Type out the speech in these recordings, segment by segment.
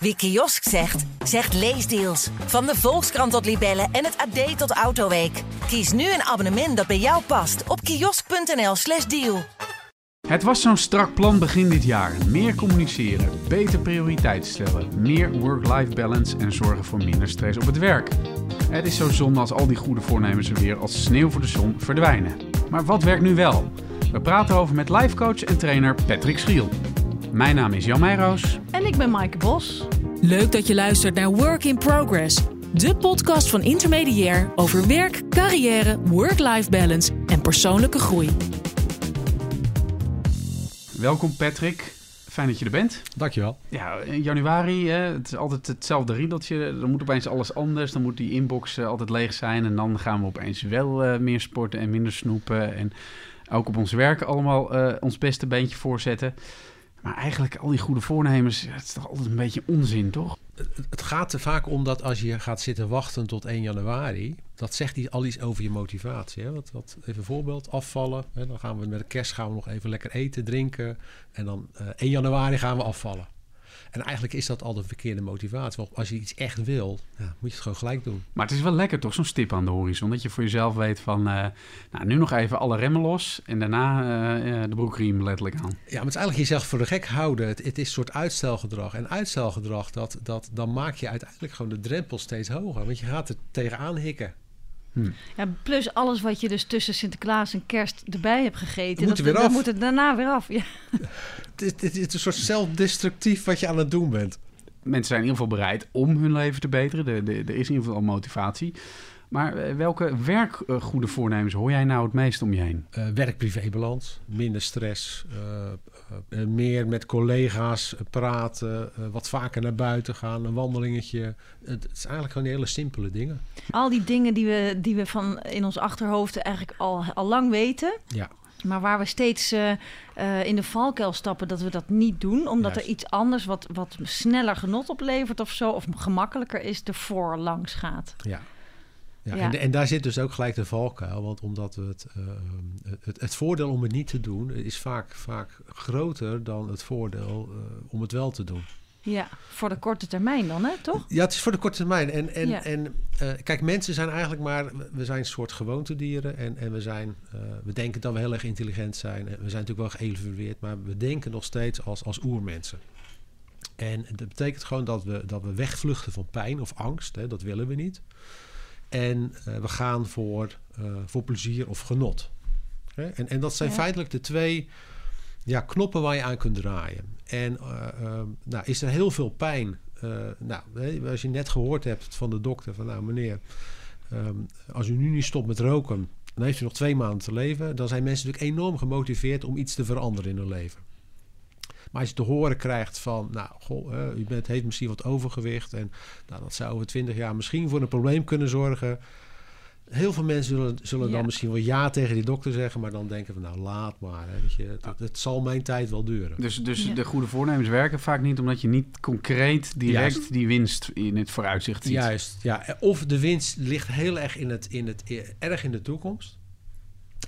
Wie kiosk zegt, zegt leesdeals. Van de Volkskrant tot Libellen en het AD tot Autoweek. Kies nu een abonnement dat bij jou past op kiosk.nl/slash deal. Het was zo'n strak plan begin dit jaar. Meer communiceren, beter prioriteit stellen, meer work-life balance en zorgen voor minder stress op het werk. Het is zo zonde als al die goede voornemens weer als sneeuw voor de zon verdwijnen. Maar wat werkt nu wel? We praten over met lifecoach en trainer Patrick Schiel. Mijn naam is Jan Meijroos. En ik ben Maaike Bos. Leuk dat je luistert naar Work in Progress, de podcast van Intermediair over werk, carrière, work-life balance en persoonlijke groei. Welkom Patrick. Fijn dat je er bent. Dankjewel. Ja, in januari, hè, het is altijd hetzelfde riedeltje. Dan moet opeens alles anders. Dan moet die inbox eh, altijd leeg zijn. En dan gaan we opeens wel eh, meer sporten en minder snoepen. En ook op ons werk allemaal eh, ons beste beentje voorzetten. Maar eigenlijk al die goede voornemens, het is toch altijd een beetje onzin, toch? Het gaat er vaak om dat als je gaat zitten wachten tot 1 januari, dat zegt iets, al iets over je motivatie. Hè? Wat, wat, even een voorbeeld, afvallen. Hè? Dan gaan we met de kerst gaan we nog even lekker eten, drinken. En dan uh, 1 januari gaan we afvallen. En eigenlijk is dat al de verkeerde motivatie. Want als je iets echt wil, ja, moet je het gewoon gelijk doen. Maar het is wel lekker toch, zo'n stip aan de horizon. Dat je voor jezelf weet van, uh, nou, nu nog even alle remmen los. En daarna uh, de broekriem letterlijk aan. Ja, maar het is eigenlijk jezelf voor de gek houden. Het, het is een soort uitstelgedrag. En uitstelgedrag, dat, dat, dan maak je uiteindelijk gewoon de drempel steeds hoger. Want je gaat er tegenaan hikken. Hm. Ja, plus alles wat je dus tussen Sinterklaas en Kerst erbij hebt gegeten. Moet dat, weer af. moet het daarna weer af. Ja. het, het, is een soort zelfdestructief wat je aan het doen bent. Mensen zijn in ieder geval bereid om hun leven te beteren. Er, er is in ieder geval motivatie. Maar welke werkgoede voornemens hoor jij nou het meest om je heen? Uh, Werk-privé-balans, minder stress, uh, uh, meer met collega's praten, wat vaker naar buiten gaan, een wandelingetje. Het, is eigenlijk gewoon hele simpele dingen. Al die dingen die we, die we van in ons achterhoofd eigenlijk al, al lang weten. Ja. Maar waar we steeds uh, uh, in de valkuil stappen dat we dat niet doen, omdat Juist. er iets anders wat, wat sneller genot oplevert of zo, of gemakkelijker is, ervoor langs gaat. Ja. Ja, Ja. En, en daar zit dus ook gelijk de valkuil. Want omdat we het, uh, het, het voordeel om het niet te doen is vaak, vaak groter dan het voordeel uh, om het wel te doen. Ja, voor de korte termijn dan, hè, toch? Ja, het is voor de korte termijn. En, en, Ja. en uh, kijk, mensen zijn eigenlijk maar... We zijn een soort gewoontedieren. En, en we, zijn, uh, we denken dat we heel erg intelligent zijn. En we zijn natuurlijk wel geëvalueerd. Maar we denken nog steeds als, als oermensen. En dat betekent gewoon dat we, dat we wegvluchten van pijn of angst. Hè, dat willen we niet. En uh, we gaan voor, voor plezier of genot. Hè? En, en dat zijn Ja. feitelijk de twee ja, knoppen waar je aan kunt draaien. En uh, uh, nou, is er heel veel pijn. Uh, nou, als je net gehoord hebt van de dokter van nou meneer, um, als u nu niet stopt met roken, dan heeft u nog twee maanden te leven. Dan zijn mensen natuurlijk enorm gemotiveerd om iets te veranderen in hun leven. Maar als je te horen krijgt van, nou, goh, uh, u bent, heeft misschien wat overgewicht en nou, dat zou over twintig jaar misschien voor een probleem kunnen zorgen. Heel veel mensen zullen, zullen Ja. dan misschien wel ja tegen die dokter zeggen, maar dan denken van, nou, laat maar. Hè, weet je, het, het, het zal mijn tijd wel duren. Dus, dus Ja. de goede voornemens werken vaak niet omdat je niet concreet direct Juist. die winst in het vooruitzicht ziet. Juist, ja. Of de winst ligt heel erg in, het, in het, erg in de toekomst.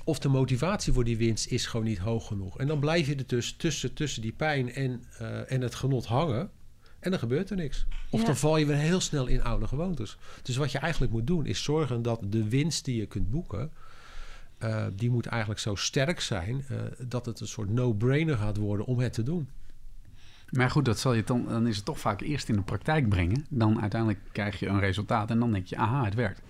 Of de motivatie voor die winst is gewoon niet hoog genoeg. En dan blijf je er dus tussen, tussen die pijn en, uh, en het genot hangen. En dan gebeurt er niks. Of Ja. dan val je weer heel snel in oude gewoontes. Dus wat je eigenlijk moet doen, is zorgen dat de winst die je kunt boeken. Uh, die moet eigenlijk zo sterk zijn uh, dat het een soort no-brainer gaat worden om het te doen. Maar goed, dat zal je dan, dan is het toch vaak eerst in de praktijk brengen. Dan uiteindelijk krijg je een resultaat en dan denk je, aha, het werkt.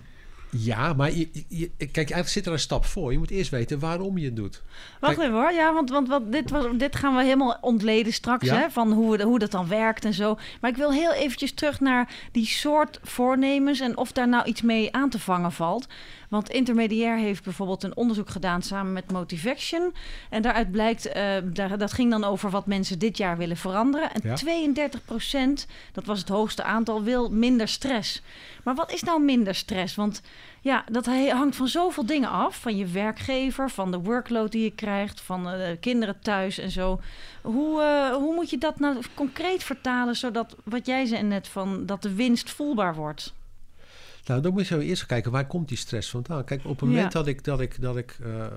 Ja, maar je, je, kijk, eigenlijk zit er een stap voor. Je moet eerst weten waarom je het doet. Wacht Kijk- even hoor, ja, want, want wat, dit, was, dit gaan we helemaal ontleden straks, Ja. hè, van hoe, hoe dat dan werkt en zo. Maar ik wil heel eventjes terug naar die soort voornemens en of daar nou iets mee aan te vangen valt. Want Intermediair heeft bijvoorbeeld een onderzoek gedaan samen met Motivation. En daaruit blijkt, eh, daar, dat ging dan over wat mensen dit jaar willen veranderen. En Ja. 32 procent, dat was het hoogste aantal, wil minder stress. Maar wat is nou minder stress? Want ja, dat hangt van zoveel dingen af. Van je werkgever, van de workload die je krijgt, van eh, de kinderen thuis en zo. Hoe, eh, hoe moet je dat nou concreet vertalen, zodat wat jij zei net van dat de winst voelbaar wordt? Nou, dan moet je eerst kijken, waar komt die stress vandaan? Kijk, op het Ja. moment dat ik, dat ik, dat ik eh, ehm,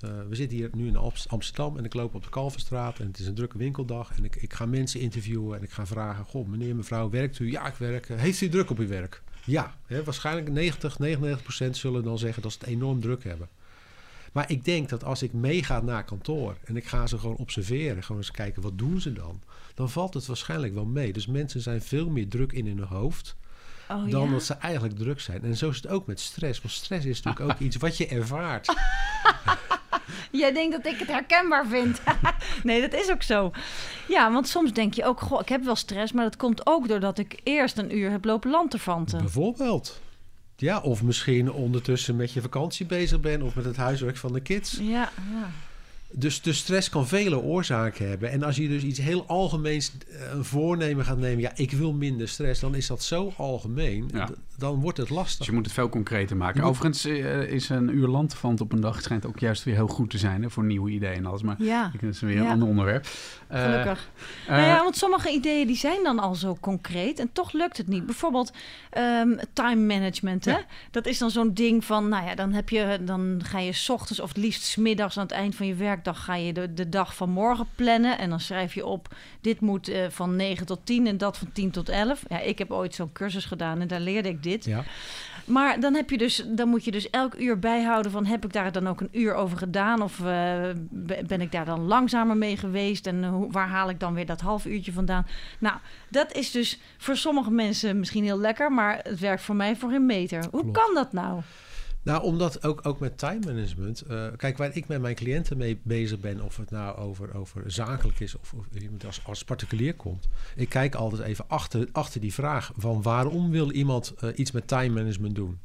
eh, we zitten hier nu in Amst- Amsterdam en ik loop op de Kalverstraat en het is een drukke winkeldag en ik, ik ga mensen interviewen en ik ga vragen, goh, meneer, mevrouw, werkt u? Ja, ik werk. Heeft u druk op uw werk? Ja, hè, waarschijnlijk 90, 99 procent zullen dan zeggen dat ze het enorm druk hebben. Maar ik denk dat als ik meega naar kantoor en ik ga ze gewoon observeren, gewoon eens kijken wat doen ze dan, dan valt het waarschijnlijk wel mee. Dus mensen zijn veel meer druk in hun hoofd Oh, dan ja? dat ze eigenlijk druk zijn. En zo is het ook met stress. Want stress is natuurlijk ook iets wat je ervaart. Jij denkt dat ik het herkenbaar vind. nee, dat is ook zo. Ja, want soms denk je ook, goh, ik heb wel stress, maar dat komt ook doordat ik eerst een uur heb lopen lanterfanten. Bijvoorbeeld. Ja, of misschien ondertussen met je vakantie bezig bent of met het huiswerk van de kids. Ja, ja. Dus de stress kan vele oorzaken hebben. En als je dus iets heel algemeens eh, een voornemen gaat nemen, ja, ik wil minder stress, dan is dat zo algemeen, Ja. Dan wordt het Dus lastig. je moet het veel concreter maken. Moet- Overigens eh, is een uur landvand op een dag schijnt ook juist weer heel goed te zijn hè, voor nieuwe ideeën en alles. Maar ja. dat is weer Ja. een ander onderwerp. Eh, Gelukkig. eh, nou ja, want sommige ideeën die zijn dan al zo concreet en toch lukt het niet. Bijvoorbeeld ehm, time management. Hè? Ja. Dat is dan zo'n ding van, nou ja, dan, heb je, dan ga je 's ochtends of het liefst 's middags aan het eind van je werkdag ga je de, de dag van morgen plannen. En dan schrijf je op, dit moet eh, van 9 tot 10 en dat van 10 tot 11. Ja, ik heb ooit zo'n cursus gedaan en daar leerde ik dit. Ja. Maar dan, heb je dus, dan moet je dus elk uur bijhouden van... heb ik daar dan ook een uur over gedaan? Of eh, be- ben ik daar dan langzamer mee geweest? En eh, hoe- waar haal ik dan weer dat half uurtje vandaan? Nou, dat is dus voor sommige mensen misschien heel lekker... maar het werkt voor mij voor geen meter. Hoe Klopt. kan dat nou? Nou, omdat ook, ook met time management. eh, kijk, waar ik met mijn cliënten mee bezig ben, of het nou over, over zakelijk is of, of iemand als, als particulier komt. Ik kijk altijd even achter, achter die vraag van waarom wil iemand eh, iets met time management doen?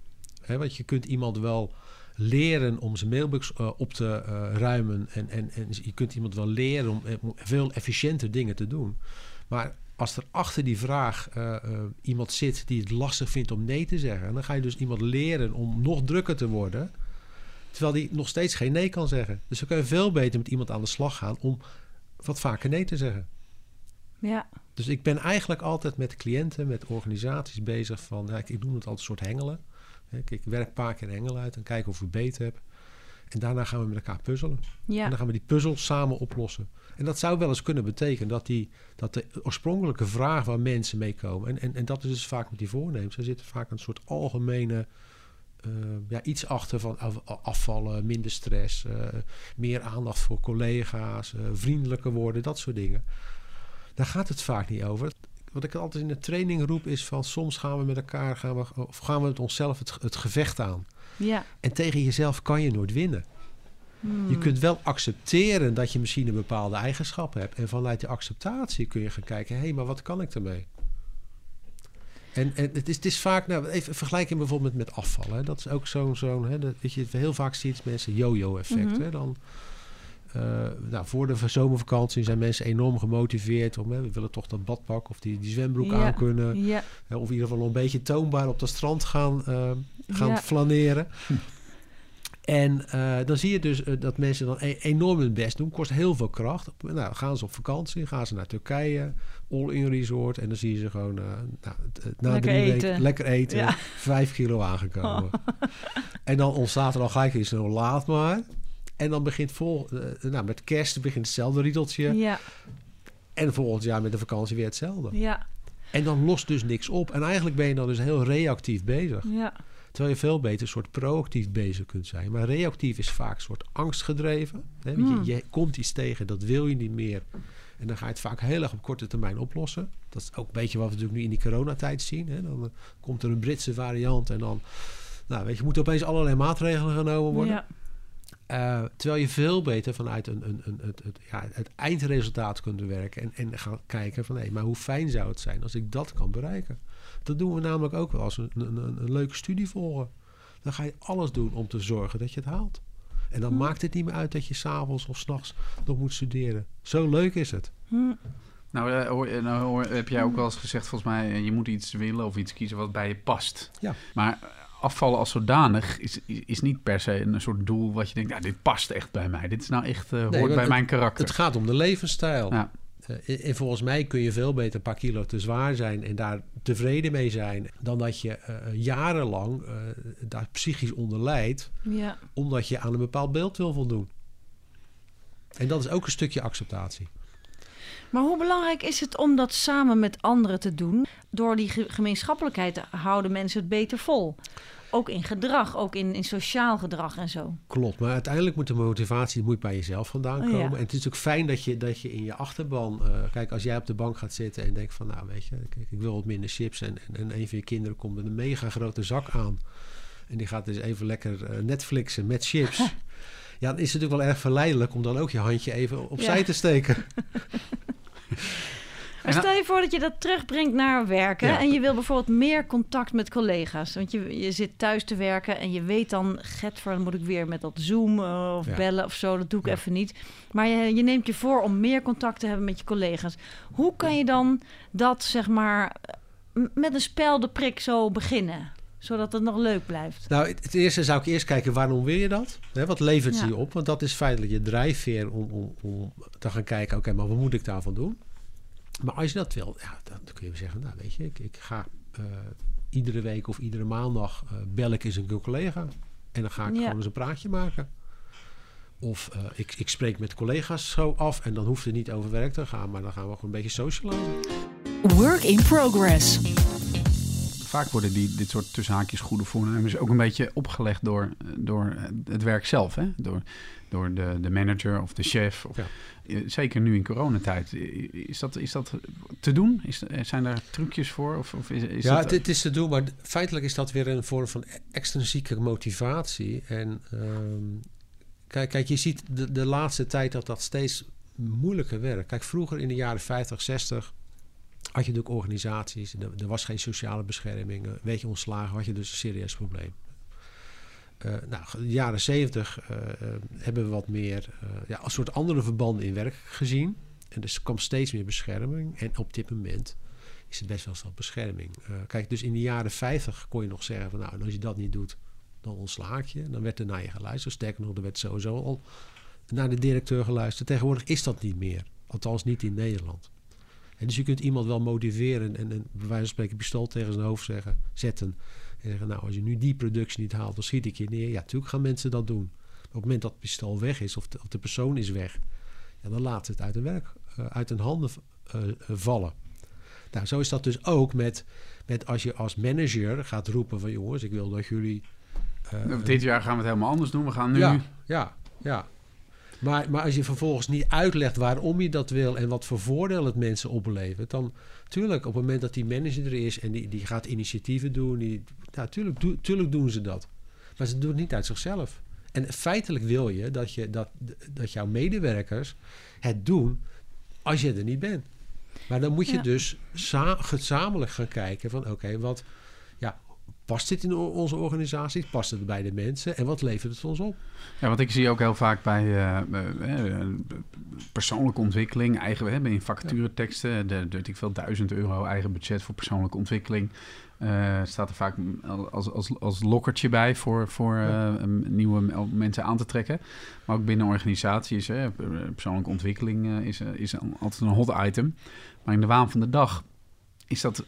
Want je kunt iemand wel leren om zijn mailbox eh, op te ruimen. En, en, en je kunt iemand wel leren om veel efficiënter dingen te doen. Maar als er achter die vraag eh, eh, iemand zit die het lastig vindt om nee te zeggen, dan ga je dus iemand leren om nog drukker te worden, terwijl die nog steeds geen nee kan zeggen. Dus dan kun je veel beter met iemand aan de slag gaan om wat vaker nee te zeggen. Ja, Dus ik ben eigenlijk altijd met cliënten, met organisaties bezig van, ja, ik, ik noem het altijd een soort hengelen. Ik, ik werk een paar keer hengelen uit en kijken of ik beter heb. En daarna gaan we met elkaar puzzelen. En ja, dan gaan we die puzzel samen oplossen. En dat zou wel eens kunnen betekenen dat, die, dat de oorspronkelijke vraag waar mensen mee komen... En, en, en dat is dus vaak met die voornemens. Er zit vaak een soort algemene eh, ja, iets achter van af- afvallen, minder stress... eh, meer aandacht voor collega's, eh, vriendelijker worden, dat soort dingen. Daar gaat het vaak niet over. Wat ik altijd in de training roep is van... soms gaan we met elkaar, gaan we, of gaan we met onszelf het, het gevecht aan. ja. En tegen jezelf kan je nooit winnen. Hmm. Je kunt wel accepteren dat je misschien een bepaalde eigenschap hebt. En vanuit die acceptatie kun je gaan kijken: hé, hey, maar wat kan ik ermee? En, en het, is, het is vaak, nou, even vergelijken bijvoorbeeld met afvallen. Hè. Dat is ook zo'n, zo'n hè, dat, weet je, heel vaak zie je het mensen yo-yo-effect. Mhm. hè. Dan, eh, nou, voor de zomervakantie zijn mensen enorm gemotiveerd om, hè, we willen toch dat badpak of die, die zwembroek Ja. aan kunnen. Ja, Hè, Of in ieder geval een beetje toonbaar op dat strand gaan, eh, gaan Ja. flaneren. En eh, dan zie je dus eh, dat mensen dan e- enorm hun best doen. Kost heel veel kracht. Nou, gaan ze op vakantie, gaan ze naar Turkije, all-in resort. En dan zie je ze gewoon eh, nou, na Lekker drie eten. weken lekker eten. Vijf kilo aangekomen. En dan ontstaat er al gelijk iets, nou laat maar. En dan begint vol, eh, nou, met kerst begint hetzelfde riedeltje. ja, En volgend jaar met de vakantie weer hetzelfde. ja, En dan lost dus niks op. En eigenlijk ben je dan dus heel reactief bezig. ja. Terwijl je veel beter een soort proactief bezig kunt zijn. Maar reactief is vaak een soort angstgedreven. Hè? Want Hmm. Je, je komt iets tegen, dat wil je niet meer. En dan ga je het vaak heel erg op korte termijn oplossen. Dat is ook een beetje wat we natuurlijk nu in die coronatijd zien. Hè? Dan eh, komt er een Britse variant en dan... Nou, weet je, moeten opeens allerlei maatregelen genomen worden. ja. Eh, terwijl je veel beter vanuit een, een, een, het, het, ja, het eindresultaat kunt werken. En, en gaan kijken van, hé, maar hoe fijn zou het zijn als ik dat kan bereiken? Dat doen we namelijk ook wel als we een, een, een leuke studie volgen. Dan ga je alles doen om te zorgen dat je het haalt. En dan maakt het niet meer uit dat je s'avonds of s'nachts nog moet studeren. Zo leuk is het. Hm. Nou, eh, hoor, eh, nou hoor- heb jij ook wel eens gezegd, volgens mij, je moet iets willen of iets kiezen wat bij je past. Ja. Maar afvallen als zodanig is, is, niet per se een soort doel wat je denkt, nou, dit past echt bij mij. Dit is nou echt, eh, hoort bij het- mijn karakter. Het gaat om de levensstijl. Ja. eh, en volgens mij kun je veel beter een paar kilo te zwaar zijn en daar tevreden mee zijn. Dan dat je uh, jarenlang uh, daar psychisch onder lijdt. Ja. Omdat je aan een bepaald beeld wil voldoen. En dat is ook een stukje acceptatie. Maar hoe belangrijk is het om dat samen met anderen te doen? Door die gemeenschappelijkheid houden mensen het beter vol. Ook in gedrag, ook in, in sociaal gedrag en zo. Klopt, maar uiteindelijk moet de motivatie moet bij jezelf vandaan komen. Oh, ja. En het is ook fijn dat je, dat je in je achterban... Uh, kijk, als jij op de bank gaat zitten en denkt van... nou, weet je, ik, ik wil wat minder chips... En, en, en, een van je kinderen komt met een mega grote zak aan... en die gaat dus even lekker uh, Netflixen met chips... ja, dan is het natuurlijk wel erg verleidelijk... om dan ook je handje even opzij ja. te steken. Maar stel je voor dat je dat terugbrengt naar werken ja. en je wil bijvoorbeeld meer contact met collega's. Want je, je zit thuis te werken en je weet dan, get dan moet ik weer met dat Zoom uh, of ja. bellen of zo. Dat doe ik ja. even niet. Maar je, je neemt je voor om meer contact te hebben met je collega's. Hoe kan je dan dat, zeg maar, met een spel de prik zo beginnen? Zodat het nog leuk blijft? Nou, het eerste zou ik eerst kijken waarom wil je dat? Hè, wat levert ja. je op? Want dat is feitelijk je drijfveer om, om, om te gaan kijken, oké, okay, maar wat moet ik daarvan doen? Maar als je dat wil, ja, dan kun je zeggen, nou weet je, ik, ik ga uh, iedere week of iedere maandag uh, bel ik eens een collega. En dan ga ik ja. gewoon eens een praatje maken. Of uh, ik, ik spreek met collega's zo af en dan hoeft het niet over werk te gaan, maar dan gaan we gewoon een beetje socializen. Work in progress. Vaak worden die, dit soort tussenhaakjes goede voornemens ook een beetje opgelegd door, door het werk zelf. Hè? Door, door de, de manager of de chef. Of, ja. Zeker nu in coronatijd. Is dat, is dat te doen? Is, zijn daar trucjes voor? Of, of is, is ja, dat, het is te doen, maar feitelijk is dat weer een vorm van extrinsieke motivatie. En um, kijk, kijk, je ziet de, de laatste tijd dat dat steeds moeilijker werkt. Kijk, vroeger in de jaren 50, 60 had je natuurlijk organisaties. Er, was geen sociale bescherming. Weet je, ontslagen had je dus een serieus probleem. Uh, nou, de jaren zeventig uh, hebben we wat meer ja, een soort andere verbanden in werk gezien. En dus kwam steeds meer bescherming. En op dit moment is het best wel veel bescherming. kijk, dus in de jaren 50 kon je nog zeggen van nou, als je dat niet doet, dan ontslaak je. Dan werd er naar je geluisterd. Sterker nog, er werd sowieso al naar de directeur geluisterd. Tegenwoordig is dat niet meer. Althans niet in Nederland. En dus je kunt iemand wel motiveren en, en bij wijze van spreken pistool tegen zijn hoofd zeggen, zetten. En zeggen, nou, als je nu die productie niet haalt, dan schiet ik je neer. Ja, natuurlijk gaan mensen dat doen. Maar op het moment dat het pistool weg is of de, of de persoon is weg, ja, dan laat het uit, de werk, uh, uit hun handen uh, uh, vallen. Nou, zo is dat dus ook met, met als je als manager gaat roepen van jongens, ik wil dat jullie... Dit jaar gaan we het helemaal anders doen. We gaan nu... Ja, ja, ja. Maar, maar als je vervolgens niet uitlegt waarom je dat wil en wat voor voordeel het mensen oplevert, dan tuurlijk, op het moment dat die manager er is en die, die gaat initiatieven doen, die, ja, tuurlijk, do, tuurlijk doen ze dat. Maar ze doen het niet uit zichzelf. En feitelijk wil je dat, je dat, dat jouw medewerkers het doen als je er niet bent. Maar dan moet je ja. dus gezamenlijk gaan kijken van oké, okay, wat past dit in onze organisatie? Past het bij de mensen? En wat levert het ons op? Ja, want ik zie ook heel vaak bij uh, uh, persoonlijke ontwikkeling, eigen, we hebben in vacatureteksten, de, ik veel, duizend euro eigen budget voor persoonlijke ontwikkeling. Uh, staat er vaak als, als, als lokkertje bij voor, voor ja. nieuwe mensen aan te trekken. Maar ook binnen organisaties, hè, persoonlijke ontwikkeling is, is altijd een hot item. Maar in de waan van de dag is dat,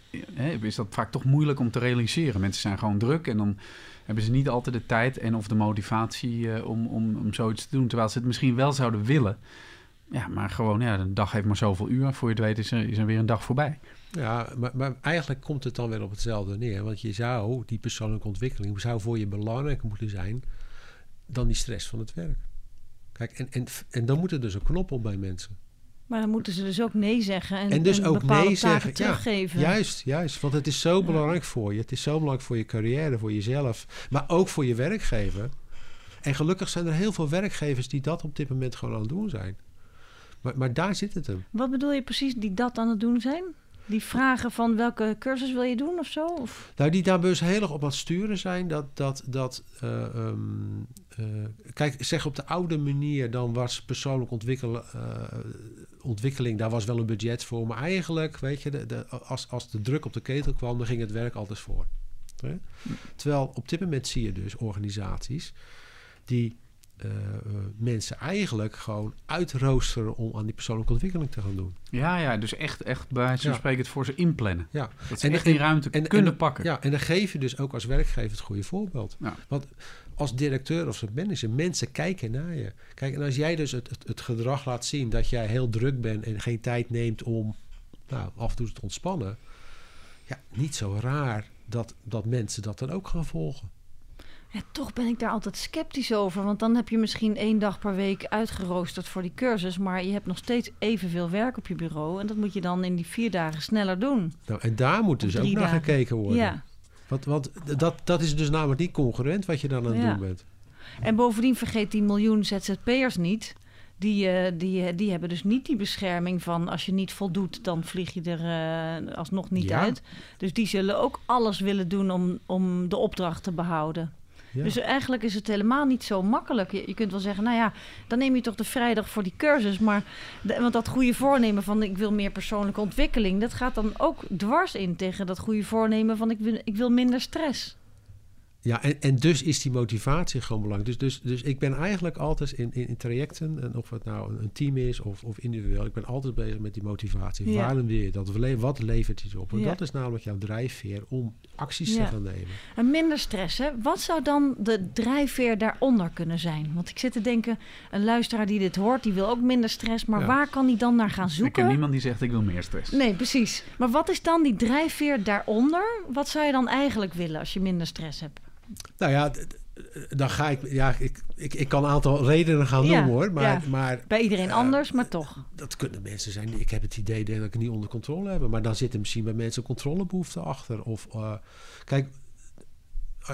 is dat vaak toch moeilijk om te realiseren. Mensen zijn gewoon druk en dan hebben ze niet altijd de tijd en of de motivatie uh, om, om, om zoiets te doen. Terwijl ze het misschien wel zouden willen. Ja, maar gewoon, ja, een dag heeft maar zoveel uur. Voor je het weet is er, is er weer een dag voorbij. Ja, maar, maar eigenlijk komt het dan weer op hetzelfde neer. Want je zou, die persoonlijke ontwikkeling, zou voor je belangrijker moeten zijn dan die stress van het werk. Kijk, en, en, en dan moet er dus een knop op bij mensen. Maar dan moeten ze dus ook nee zeggen en, en dus en ook nee zeggen. teruggeven. Ja, juist, juist. Want het is zo ja. belangrijk voor je. Het is zo belangrijk voor je carrière, voor jezelf. Maar ook voor je werkgever. En gelukkig zijn er heel veel werkgevers die dat op dit moment gewoon aan het doen zijn. Maar, maar daar zit het hem. Wat bedoel je precies die dat aan het doen zijn? Die vragen van welke cursus wil je doen of zo? Of? Nou, die daar dus heel erg op aan het sturen zijn. Dat, dat, dat uh, um, uh, kijk, zeg op de oude manier, dan was persoonlijk ontwikkelen, uh, ontwikkeling, daar was wel een budget voor. Maar eigenlijk, weet je, de, de, als, als de druk op de ketel kwam, dan ging het werk altijd voor. Hè? Terwijl op dit moment zie je dus organisaties die eh, eh, mensen eigenlijk gewoon uitroosteren om aan die persoonlijke ontwikkeling te gaan doen. Ja, ja, dus echt, echt bij van Ja. spreken het voor ze inplannen. Ja. Dat ze En- echt die ruimte en- kunnen en- pakken. Ja, en dan geef je dus ook als werkgever het goede voorbeeld. Ja. Want als directeur of als manager, mensen kijken naar je. Kijk, en als jij dus het, het, het gedrag laat zien dat jij heel druk bent en geen tijd neemt om nou, af en toe te ontspannen. Ja, niet zo raar dat, dat mensen dat dan ook gaan volgen. Ja, toch ben ik daar altijd sceptisch over. Want dan heb je misschien één dag per week uitgeroosterd voor die cursus. Maar je hebt nog steeds evenveel werk op je bureau. En dat moet je dan in die vier dagen sneller doen. Nou, en daar moet dus ook naar gekeken worden. Ja. Want, want dat, dat is dus namelijk niet congruent wat je dan aan het Ja. doen bent. En bovendien vergeet die miljoen ZZP'ers niet. Die, eh, die, eh, die hebben dus niet die bescherming van als je niet voldoet, dan vlieg je er eh, alsnog niet Ja. uit. Dus die zullen ook alles willen doen om, om de opdracht te behouden. Dus eigenlijk is het helemaal niet zo makkelijk. Je, kunt wel zeggen, nou ja, dan neem je toch de vrijdag voor die cursus. Maar want dat goede voornemen van ik wil meer persoonlijke ontwikkeling, dat gaat dan ook dwars in tegen dat goede voornemen van ik wil, ik wil minder stress. Ja, en, en dus is die motivatie gewoon belangrijk. Dus, dus, dus ik ben eigenlijk altijd in, in, in trajecten, en of het nou een, een team is of, of individueel, ik ben altijd bezig met die motivatie. Ja. Waarom wil je dat? Wat levert iets op? En Ja. dat is namelijk jouw drijfveer om acties Ja. te gaan nemen. En minder stress, hè? Wat zou dan de drijfveer daaronder kunnen zijn? Want ik zit te denken, een luisteraar die dit hoort, die wil ook minder stress. Maar Ja. waar kan die dan naar gaan Ik ken zoeken? niemand die zegt ik wil meer stress. Nee, precies. Maar wat is dan die drijfveer daaronder? Wat zou je dan eigenlijk willen als je minder stress hebt? Nou ja, dan ga ik, ja, ik, ik, ik kan een aantal redenen gaan Ja, noemen hoor. Maar, ja. maar Bij iedereen Eh, anders, maar toch. dat kunnen mensen zijn. die- Ik heb het idee dat ik het niet onder controle heb. Maar dan zit er misschien bij mensen controlebehoefte achter. Of eh, kijk,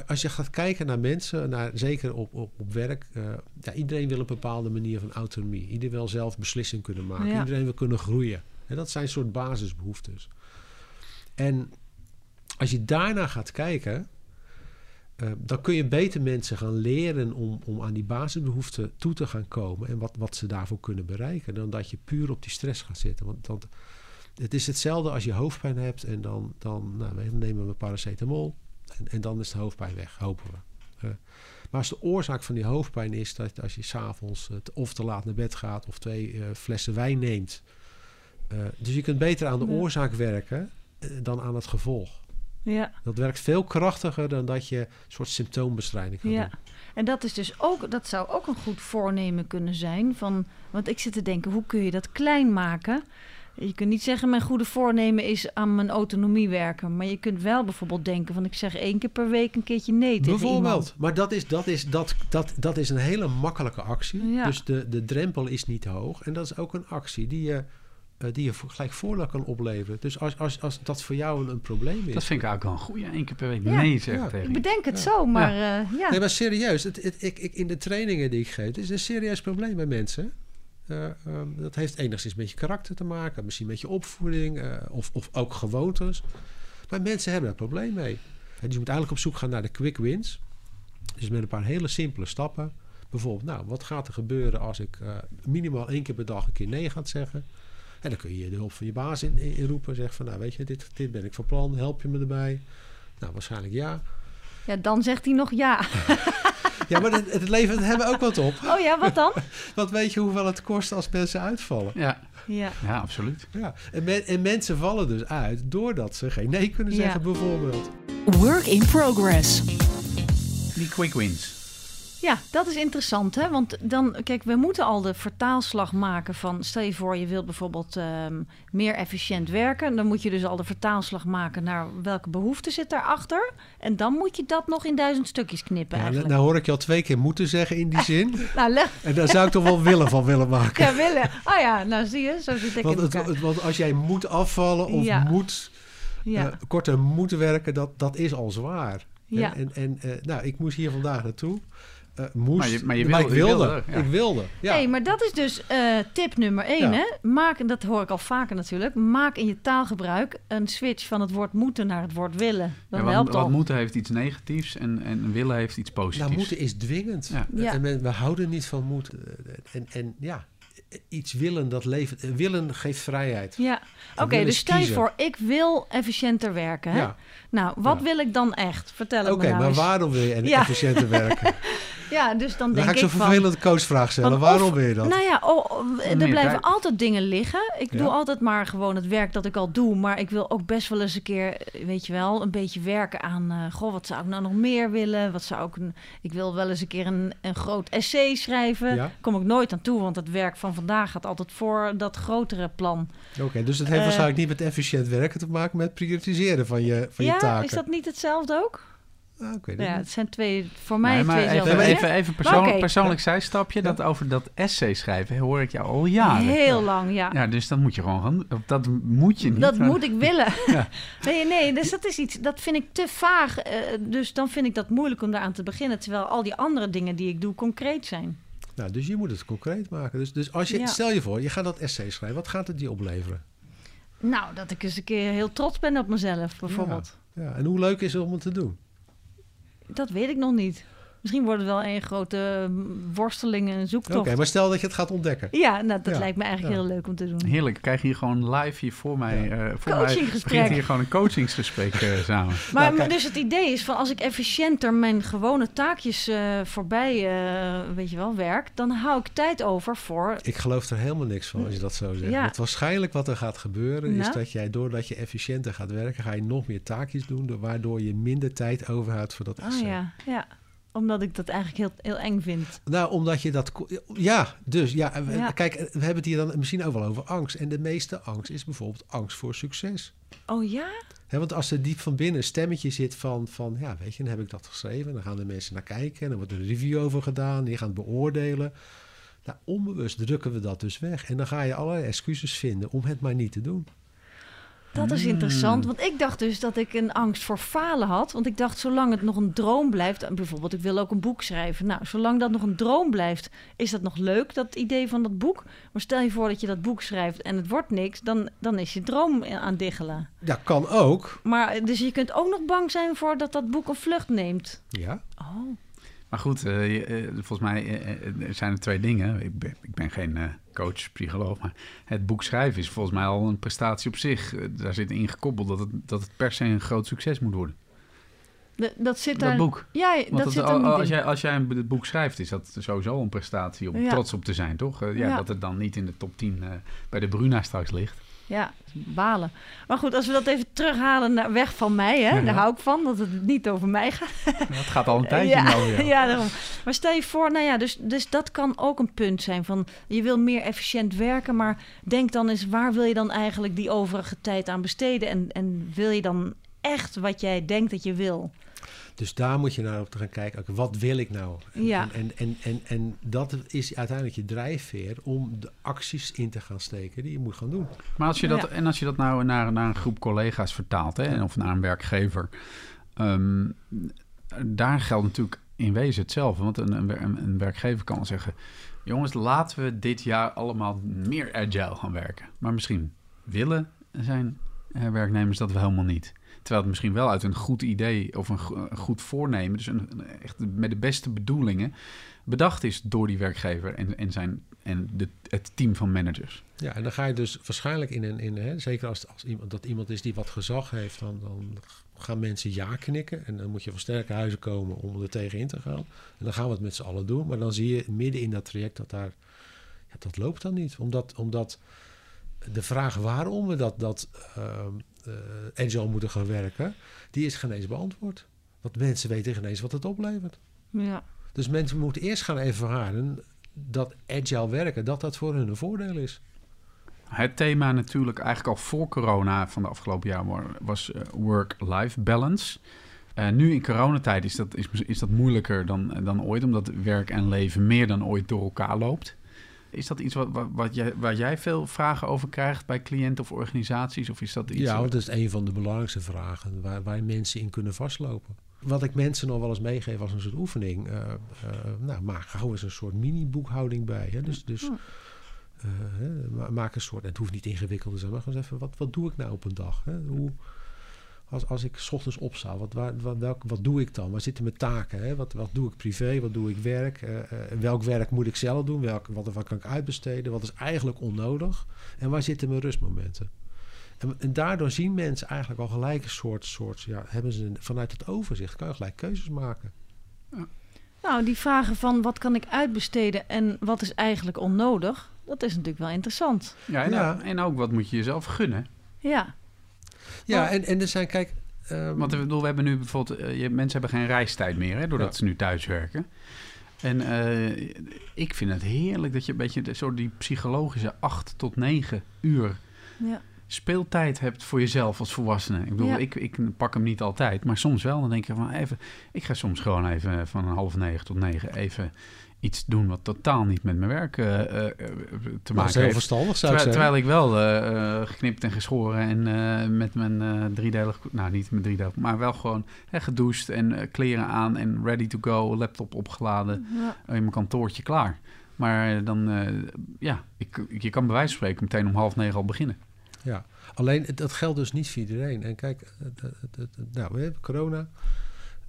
als je gaat kijken naar mensen, naar, zeker op, op, op werk. eh, ja, iedereen wil een bepaalde manier van autonomie. Iedereen wil zelf beslissing kunnen maken. Ja. Iedereen wil kunnen groeien. En dat zijn soort basisbehoeftes. En als je daarna gaat kijken. Eh, dan kun je beter mensen gaan leren om, om aan die basisbehoeften toe te gaan komen. En wat, wat ze daarvoor kunnen bereiken. Dan dat je puur op die stress gaat zitten. Want, het is hetzelfde als je hoofdpijn hebt. En dan, dan, nou, we nemen we paracetamol. En, en dan is de hoofdpijn weg, hopen we. Eh, maar als de oorzaak van die hoofdpijn is dat als je s'avonds avonds of te laat naar bed gaat. Of twee eh, flessen wijn neemt. eh, dus je kunt beter aan de Ja. oorzaak werken dan aan het gevolg. Ja, Dat werkt veel krachtiger dan dat je een soort symptoombestrijding gaat ja. doen. En dat is dus ook, dat zou ook een goed voornemen kunnen zijn. Van, want ik zit te denken, hoe kun je dat klein maken? Je kunt niet zeggen, mijn goede voornemen is aan mijn autonomie werken. Maar je kunt wel bijvoorbeeld denken van, ik zeg één keer per week een keertje nee tegen Bijvoorbeeld. iemand. Maar dat is, dat, is, dat, dat, dat is een hele makkelijke actie. Ja. Dus de, de drempel is niet hoog. En dat is ook een actie die je, eh, die je vo- gelijk voordeel kan opleveren. Dus als, als, als dat voor jou een, probleem is. Dat vind ik eigenlijk wel een goede. Eén keer per week Ja. nee zeggen Ja. tegen Ik bedenk het zo, maar ja. ja. Nee, maar serieus. Het, het, ik, ik, in de trainingen die ik geef, het is een serieus probleem bij mensen. Eh, ehm, dat heeft enigszins met je karakter te maken, misschien met je opvoeding eh, of, of ook gewoontes. Maar mensen hebben daar probleem mee. En dus je moet eigenlijk op zoek gaan naar de quick wins. Dus met een paar hele simpele stappen. Bijvoorbeeld, nou, wat gaat er gebeuren als ik eh, minimaal één keer per dag een keer nee ga zeggen? En dan kun je de hulp van je baas in, in, inroepen. Zeg van, nou weet je, dit, dit ben ik van plan. Help je me erbij? Nou, waarschijnlijk ja. ja, dan zegt hij nog ja. Ja, maar het, het levert hebben ook wat op. Oh ja, wat dan? Want weet je hoeveel het kost als mensen uitvallen? Ja, Ja. ja, absoluut. Ja. En, men- en mensen vallen dus uit doordat ze geen nee kunnen Ja. zeggen, bijvoorbeeld. Work in progress. Die quick wins. Ja, dat is interessant, hè? Want dan, kijk, we moeten al de vertaalslag maken van... stel je voor, je wilt bijvoorbeeld ehm, meer efficiënt werken... dan moet je dus al de vertaalslag maken naar welke behoefte zit daarachter... en dan moet je dat nog in duizend stukjes knippen Ja, nou, eigenlijk. nou hoor ik je al twee keer moeten zeggen in die zin. Nou, leg... En daar zou ik toch wel willen van willen maken. Ja, willen. Oh ja, nou zie je, zo zit ik Want, in het, want als jij moet afvallen of Ja. moet Ja, eh, korter moet werken, dat, dat is al zwaar. Ja. En, en, en, eh, nou, ik moest hier vandaag naartoe. Eh, moest, Maar je- maar je ik wil- je wilde. wilde, ja. Ik wilde. Ja. hey, maar dat is dus eh, tip nummer één, Ja. hè? Maak, en dat hoor ik al vaker natuurlijk... maak in je taalgebruik een switch van het woord moeten naar het woord willen. Dat Ja, wat, helpt wat al. moeten heeft iets negatiefs en, en willen heeft iets positiefs. Nou, moeten is dwingend. Ja. Ja. En men- we houden niet van moeten. En, en ja, iets willen, dat levert... eh, Willen geeft vrijheid. Ja, oké, dus stel je voor, ik wil efficiënter werken. Hè? Ja. Nou, wat Ja. wil ik dan echt? Vertel het Oké, me nou maar eens. waarom wil je en Ja. efficiënter werken? Ja, dus dan Dan denk ga ik ik zo'n vervelende coachvraag stellen. van waarom of- wil je dat? Nou ja, oh, oh, er blijven tijd. altijd dingen liggen. Ik Ja. doe altijd maar gewoon het werk dat ik al doe. Maar ik wil ook best wel eens een keer, eh, weet je wel, een beetje werken aan... eh, goh, wat zou ik nou nog meer willen? Wat zou ik... Een, ik wil wel eens een keer een, een groot essay schrijven. Ja. Kom ik nooit aan toe, want het werk van vandaag gaat altijd voor dat grotere plan. Oké, dus het heeft Eh. waarschijnlijk niet met efficiënt werken te maken... met prioritiseren van je, van je ja, taken. is dat niet hetzelfde ook? Ah, oké, Ja, dat- het zijn twee, voor mij Nee, maar twee even, zelfde even, even, persoonlijk, oké. persoonlijk zijstapje. Dat over dat essay schrijven hoor ik jou al jaren. Heel lang, ja. Ja, dus dat moet je gewoon gaan. Dat moet je niet. Dat maar- moet ik willen. Ja. Nee, nee, dus dat is iets, dat vind ik te vaag. eh, dus dan vind ik dat moeilijk om daaraan te beginnen. Terwijl al die andere dingen die ik doe concreet zijn. Nou, dus je moet het concreet maken. Dus, dus als je, Ja. stel je voor, je gaat dat essay schrijven. Wat gaat het je opleveren? Nou, dat ik eens een keer heel trots ben op mezelf, bijvoorbeeld. Ja, en hoe leuk is het om het te doen? Dat weet ik nog niet. Misschien wordt het wel een grote mm, worsteling en Oké, zoektocht. maar stel dat je het gaat ontdekken. Ja, nou, dat Ja, lijkt me eigenlijk ja. heel leuk om te doen. Heerlijk, ik krijg hier gewoon live hier voor mij. eh voor mij Coachinggesprek. begint hier gewoon een coachingsgesprek eh, samen. Maar, Nou, dus het idee is van als ik efficiënter mijn gewone taakjes eh, voorbij, eh, weet je wel, werk, dan hou ik tijd over voor. Ik geloof er helemaal niks van als je dat zo zegt. Ja. Want waarschijnlijk wat er gaat gebeuren is Nou? dat jij, doordat je efficiënter gaat werken, ga je nog meer taakjes doen, door- waardoor je minder tijd overhoudt voor dat Oh essay. ja, ja. Omdat ik dat eigenlijk heel, heel eng vind. Nou, omdat je dat... Ja, dus ja. Kijk, we hebben het hier dan misschien ook wel over angst. En de meeste angst is bijvoorbeeld angst voor succes. Oh ja? Want als er diep van binnen een stemmetje zit van, van, ja, weet je, dan heb ik dat geschreven. Dan gaan de mensen naar kijken en dan wordt er een review over gedaan. Die gaan het beoordelen. Nou, onbewust drukken we dat dus weg. En dan ga je allerlei excuses vinden om het maar niet te doen. Dat is interessant, want ik dacht dus dat ik een angst voor falen had. Want ik dacht, zolang het nog een droom blijft... Bijvoorbeeld, ik wil ook een boek schrijven. Nou, zolang dat nog een droom blijft, is dat nog leuk, dat idee van dat boek. Maar stel je voor dat je dat boek schrijft en het wordt niks... dan, dan is je droom aan diggelen. Ja, kan ook. Maar, dus je kunt ook nog bang zijn voor dat dat boek een vlucht neemt. Ja, Oh, Maar goed, eh, eh, volgens mij eh, zijn er twee dingen. Ik ben, ik ben geen coach, psycholoog, maar het boek schrijven is volgens mij al een prestatie op zich. Daar zit in gekoppeld dat het, dat het per se een groot succes moet worden. dat zit Dat daar... boek. Ja, Want dat zit al- als, jij, als jij een boek schrijft, is dat sowieso een prestatie om Ja. trots op te zijn, toch? Ja, Ja. Dat het dan niet in de top 10 eh, bij de Bruna straks ligt. Ja, balen. Maar goed, als we dat even terughalen naar weg van mij, hè, Ja. daar hou ik van, dat het niet over mij gaat. Dat gaat al een tijdje ja, nou weer. ja, daarom. Maar stel je voor, nou ja, dus, dus dat kan ook een punt zijn van je wil meer efficiënt werken, maar denk dan eens waar wil je dan eigenlijk die overige tijd aan besteden en, en wil je dan echt wat jij denkt dat je wil? Dus daar moet je naar op te gaan kijken. wat wil ik nou? En, Ja. en, en, en, en dat is uiteindelijk je drijfveer om de acties in te gaan steken die je moet gaan doen. Maar als je dat, Ja. en als je dat nou naar, naar een groep collega's vertaalt, hè, of naar een werkgever, ehm, daar geldt natuurlijk in wezen hetzelfde. Want een, een, een, werkgever kan zeggen: jongens, laten we dit jaar allemaal meer agile gaan werken. Maar misschien willen zijn werknemers dat wel helemaal niet. Terwijl het misschien wel uit een goed idee of een, go- een goed voornemen, dus een, echt met de beste bedoelingen, bedacht is door die werkgever en, en, zijn, en de, het team van managers. Ja, en dan ga je dus waarschijnlijk in een, in, hè, zeker als, als iemand, dat iemand is die wat gezag heeft, dan, dan gaan mensen ja knikken. En dan moet je van sterke huizen komen om er tegen in te gaan. En dan gaan we het met z'n allen doen. Maar dan zie je midden in dat traject dat daar, ja, dat loopt dan niet. Omdat, omdat de vraag waarom we dat, dat ehm, eh, agile moeten gaan werken, die is geen eens beantwoord. Want mensen weten geen eens wat het oplevert. Ja. Dus mensen moeten eerst gaan ervaren dat agile werken, dat dat voor hun een voordeel is. Het thema natuurlijk eigenlijk al voor corona van de afgelopen jaar wa- was eh, work-life balance. Eh, nu in coronatijd is dat, is, is dat moeilijker dan, dan ooit, omdat werk en leven meer dan ooit door elkaar loopt. Is dat iets wat, wat, wat jij, waar jij veel vragen over krijgt bij cliënten of organisaties? Of is dat iets Ja, dat is een van de belangrijkste vragen waar, waar mensen in kunnen vastlopen. Wat ik mensen nog wel eens meegeef als een soort oefening. eh, eh, nou, maak gewoon eens een soort mini-boekhouding bij. Hè? Dus, dus eh, maak een soort, en het hoeft niet ingewikkeld te zijn, maar gewoon eens even, wat, wat doe ik nou op een dag? Hè? Hoe, als, als ik 's ochtends opsta, wat, waar, wat, welk, wat doe ik dan? Waar zitten mijn taken? Hè? Wat, wat doe ik privé? Wat doe ik werk? Eh, eh, welk werk moet ik zelf doen? Welk, wat, wat kan ik uitbesteden? Wat is eigenlijk onnodig? En waar zitten mijn rustmomenten? En, en daardoor zien mensen eigenlijk al gelijk een soort, soort ja, hebben ze een- vanuit het overzicht, kan je gelijk keuzes maken. Nou, die vragen van wat kan ik uitbesteden en wat is eigenlijk onnodig, dat is natuurlijk wel interessant. Ja, en, Ja. en ook wat moet je jezelf gunnen. Ja, Ja, Maar- en, en er zijn, kijk... ehm, Want ik bedoel, we hebben nu bijvoorbeeld... eh, je, mensen hebben geen reistijd meer, hè, doordat Ja. ze nu thuis werken. En eh, ik vind het heerlijk dat je een beetje de- zo die psychologische acht tot negen uur ja. speeltijd hebt voor jezelf als volwassene. Ik bedoel, Ja. ik, ik pak hem niet altijd, maar soms wel. Dan denk je van even, ik ga soms gewoon even van een half negen tot negen even iets doen wat totaal niet met mijn werk eh, eh, eh, te dat is maken heel heeft. verstandig, zou ik Terwijl, zeggen. terwijl ik wel geknipt en geschoren en eh, met mijn eh driedelig, nou niet met driedelig, maar wel gewoon hè, gedoucht en kleren aan en ready to go, laptop opgeladen, Ja. in mijn kantoortje klaar. Maar dan, eh, ja, ik, je kan bij wijze van spreken meteen om half negen al beginnen. Ja, alleen het- dat geldt dus niet voor iedereen. En kijk, nou, we hebben corona.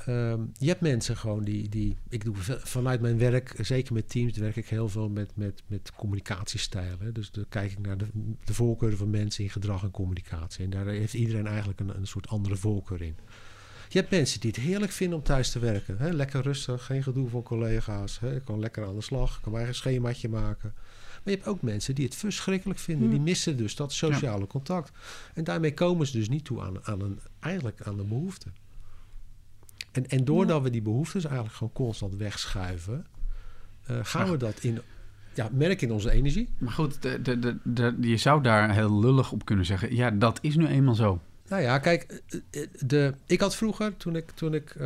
Ehm, je hebt mensen gewoon die, die... Ik doe vanuit mijn werk, zeker met teams, werk ik heel veel met, met, met communicatiestijlen. Dus dan kijk ik naar de, de voorkeuren van mensen in gedrag en communicatie. En daar heeft iedereen eigenlijk een, een soort andere voorkeur in. Je hebt mensen die het heerlijk vinden om thuis te werken. Hè? Lekker rustig, geen gedoe van collega's. Hè? Ik kan lekker aan de slag, ik kan mijn eigen schemaatje maken. Maar je hebt ook mensen die het verschrikkelijk vinden. Hmm. Die missen dus dat sociale contact. En daarmee komen ze dus niet toe aan, aan een, eigenlijk aan de behoefte. En, en doordat we die behoeftes eigenlijk gewoon constant wegschuiven, eh, gaan Ach. we dat in, ja, merk in onze energie. Maar goed, de, de, de, je zou daar heel lullig op kunnen zeggen, ja, dat is nu eenmaal zo. Nou ja, kijk, eh, eh, de, ik had vroeger, toen ik, toen ik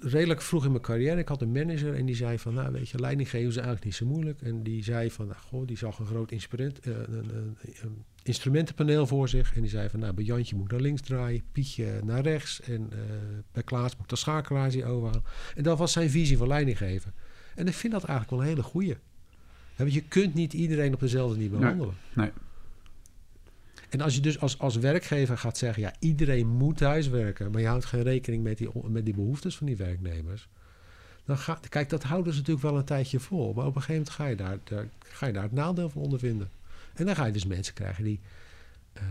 redelijk vroeg in mijn carrière, ik had een manager en die zei van, nou weet je, leidinggeven is eigenlijk niet zo moeilijk. En die zei van, nou, goh, die zag een groot instrument, een, een, een instrumentenpaneel voor zich. En die zei van, nou, bij Jantje moet naar links draaien, Pietje naar rechts. En eh, bij Klaas moet de schakelaar overhalen. En dat was zijn visie van leidinggeven. En ik vind dat eigenlijk wel een hele goeie. Want je kunt niet iedereen op dezelfde Nee. behandelen. Nee. En als je dus als, als werkgever gaat zeggen, ja, iedereen moet thuiswerken, maar je houdt geen rekening met die, met die behoeftes van die werknemers. Dan ga, kijk, dat houden ze natuurlijk wel een tijdje vol. Maar op een gegeven moment ga je daar, daar, ga je daar het nadeel van ondervinden. En dan ga je dus mensen krijgen die. eh,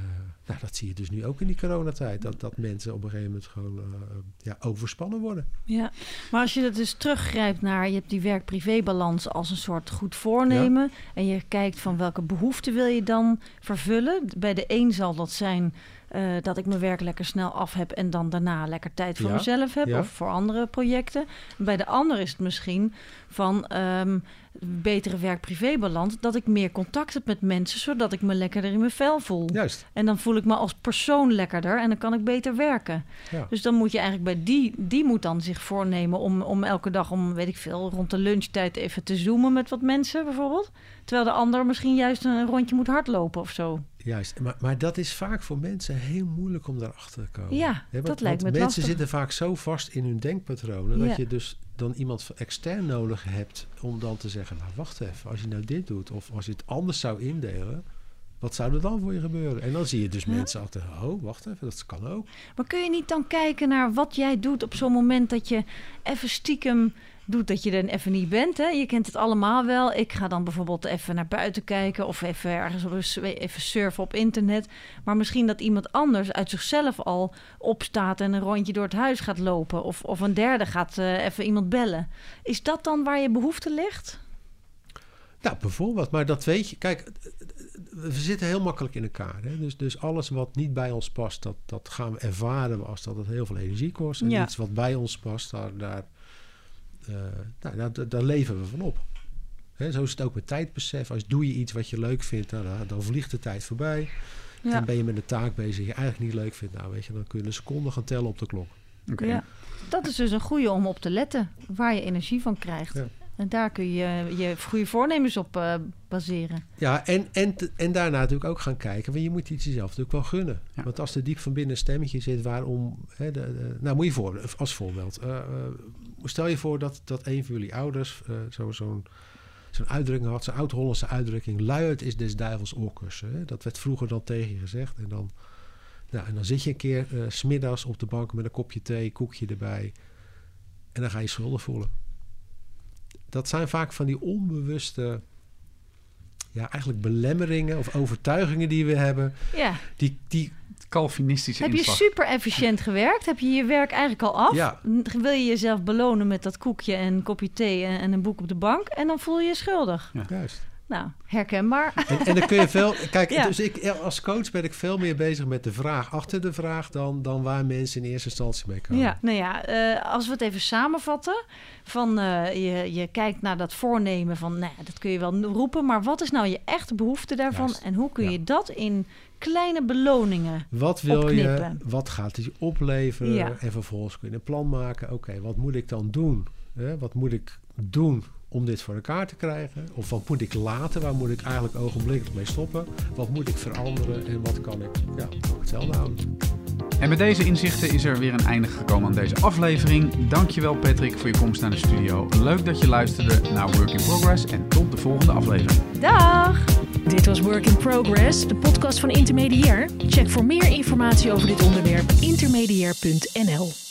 nou, dat zie je dus nu ook in die coronatijd. Dat, dat mensen op een gegeven moment gewoon eh, ja, overspannen worden. Ja, maar als je dat dus teruggrijpt naar, je hebt die werk-privé-balans als een soort goed voornemen. En je kijkt van welke behoeften wil je dan vervullen. Bij de een zal dat zijn eh, dat ik mijn werk lekker snel af heb en dan daarna lekker tijd voor Ja, mezelf heb ja. of voor andere projecten. Bij de ander is het misschien van ehm, betere werk-privé-balans, dat ik meer contact heb met mensen, zodat ik me lekkerder in mijn vel voel. Juist. En dan voel ik me als persoon lekkerder en dan kan ik beter werken. Ja. Dus dan moet je eigenlijk bij die, die moet dan zich voornemen om, om elke dag om, weet ik veel, rond de lunchtijd even te zoomen met wat mensen bijvoorbeeld. Terwijl de ander misschien juist een rondje moet hardlopen of zo. Juist, maar, maar dat is vaak voor mensen heel moeilijk om daarachter te komen. Ja, want- dat lijkt me Mensen lastig. zitten vaak zo vast in hun denkpatronen... Ja. dat je dus dan iemand extern nodig hebt om dan te zeggen... nou, wacht even, als je nou dit doet of als je het anders zou indelen... wat zou er dan voor je gebeuren? En dan zie je dus Ja. mensen altijd... oh, wacht even, dat kan ook. Maar kun je niet dan kijken naar wat jij doet op zo'n moment dat je even stiekem doet dat je er even niet bent? Hè? Je kent het allemaal wel. Ik ga dan bijvoorbeeld even naar buiten kijken of even ergens even surfen op internet. Maar misschien dat iemand anders uit zichzelf al opstaat en een rondje door het huis gaat lopen. Of, of een derde gaat eh, even iemand bellen. Is dat dan waar je behoefte ligt? Nou, bijvoorbeeld, maar dat weet je. Kijk, we zitten heel makkelijk in elkaar. Hè? Dus, dus alles wat niet bij ons past, dat, dat gaan we ervaren als dat het heel veel energie kost. En Ja. iets wat bij ons past, daar, daar, eh, nou, daar, daar- daar leven we van op. Hè, zo is het ook met tijdbesef. Als doe je iets wat je leuk vindt, nou, dan, dan vliegt de tijd voorbij. Ja. En ben je met een taak bezig die je eigenlijk niet leuk vindt, nou weet je, dan kun je een seconde gaan tellen op de klok. Oké. Ja. Dat is dus een goede om op te letten, waar je energie van krijgt. Ja. En daar kun je je goede voornemens op eh, baseren. Ja, en, en, en daarna natuurlijk ook gaan kijken. Want je moet iets jezelf natuurlijk wel gunnen. Ja. Want als er diep van binnen een stemmetje zit waarom... Hè, de, de- nou, moet je voor, als voorbeeld. eh, stel je voor dat, dat een van jullie ouders eh, zo, zo'n zo'n uitdrukking had. Zo'n oud-Hollandse uitdrukking. Luiheid is des duivels oorkussen. Hè? Dat werd vroeger dan tegen je gezegd. En dan, Nou, en dan zit je een keer uh, smiddags op de bank met een kopje thee, koekje erbij. En dan ga je schuldig voelen. Dat zijn vaak van die onbewuste, ja, eigenlijk belemmeringen of overtuigingen die we hebben. Ja. Die, die, Calvinistische Heb je inslag. super efficiënt gewerkt? Heb je je werk eigenlijk al af? Ja. Wil je jezelf belonen met dat koekje en een kopje thee en, en een boek op de bank? En dan voel je je schuldig. juist. Nou, herkenbaar. En, en dan kun je veel. Kijk, Ja. dus ik, als coach ben ik veel meer bezig met de vraag achter de vraag dan, dan waar mensen in eerste instantie mee komen. Ja, nou ja, eh, als we het even samenvatten. Van eh, je, je kijkt naar dat voornemen van, nou dat kun je wel roepen. Maar wat is nou je echte behoefte daarvan? Juist. En hoe kun Ja. je dat in kleine beloningen Wat wil je? Wat gaat het je opleveren? Ja. En vervolgens kun je een plan maken. Oké, wat moet ik dan doen? Hè, wat moet ik doen om dit voor elkaar te krijgen? Of wat moet ik laten? Waar moet ik eigenlijk ogenblikkelijk mee stoppen? Wat moet ik veranderen? En wat kan ik ja, hetzelfde houden? En met deze inzichten is er weer een einde gekomen aan deze aflevering. Dankjewel Patrick voor je komst naar de studio. Leuk dat je luisterde naar Work in Progress en tot de volgende aflevering. Dag! Dit was Work in Progress, de podcast van Intermediair. Check voor meer informatie over dit onderwerp intermediair.nl.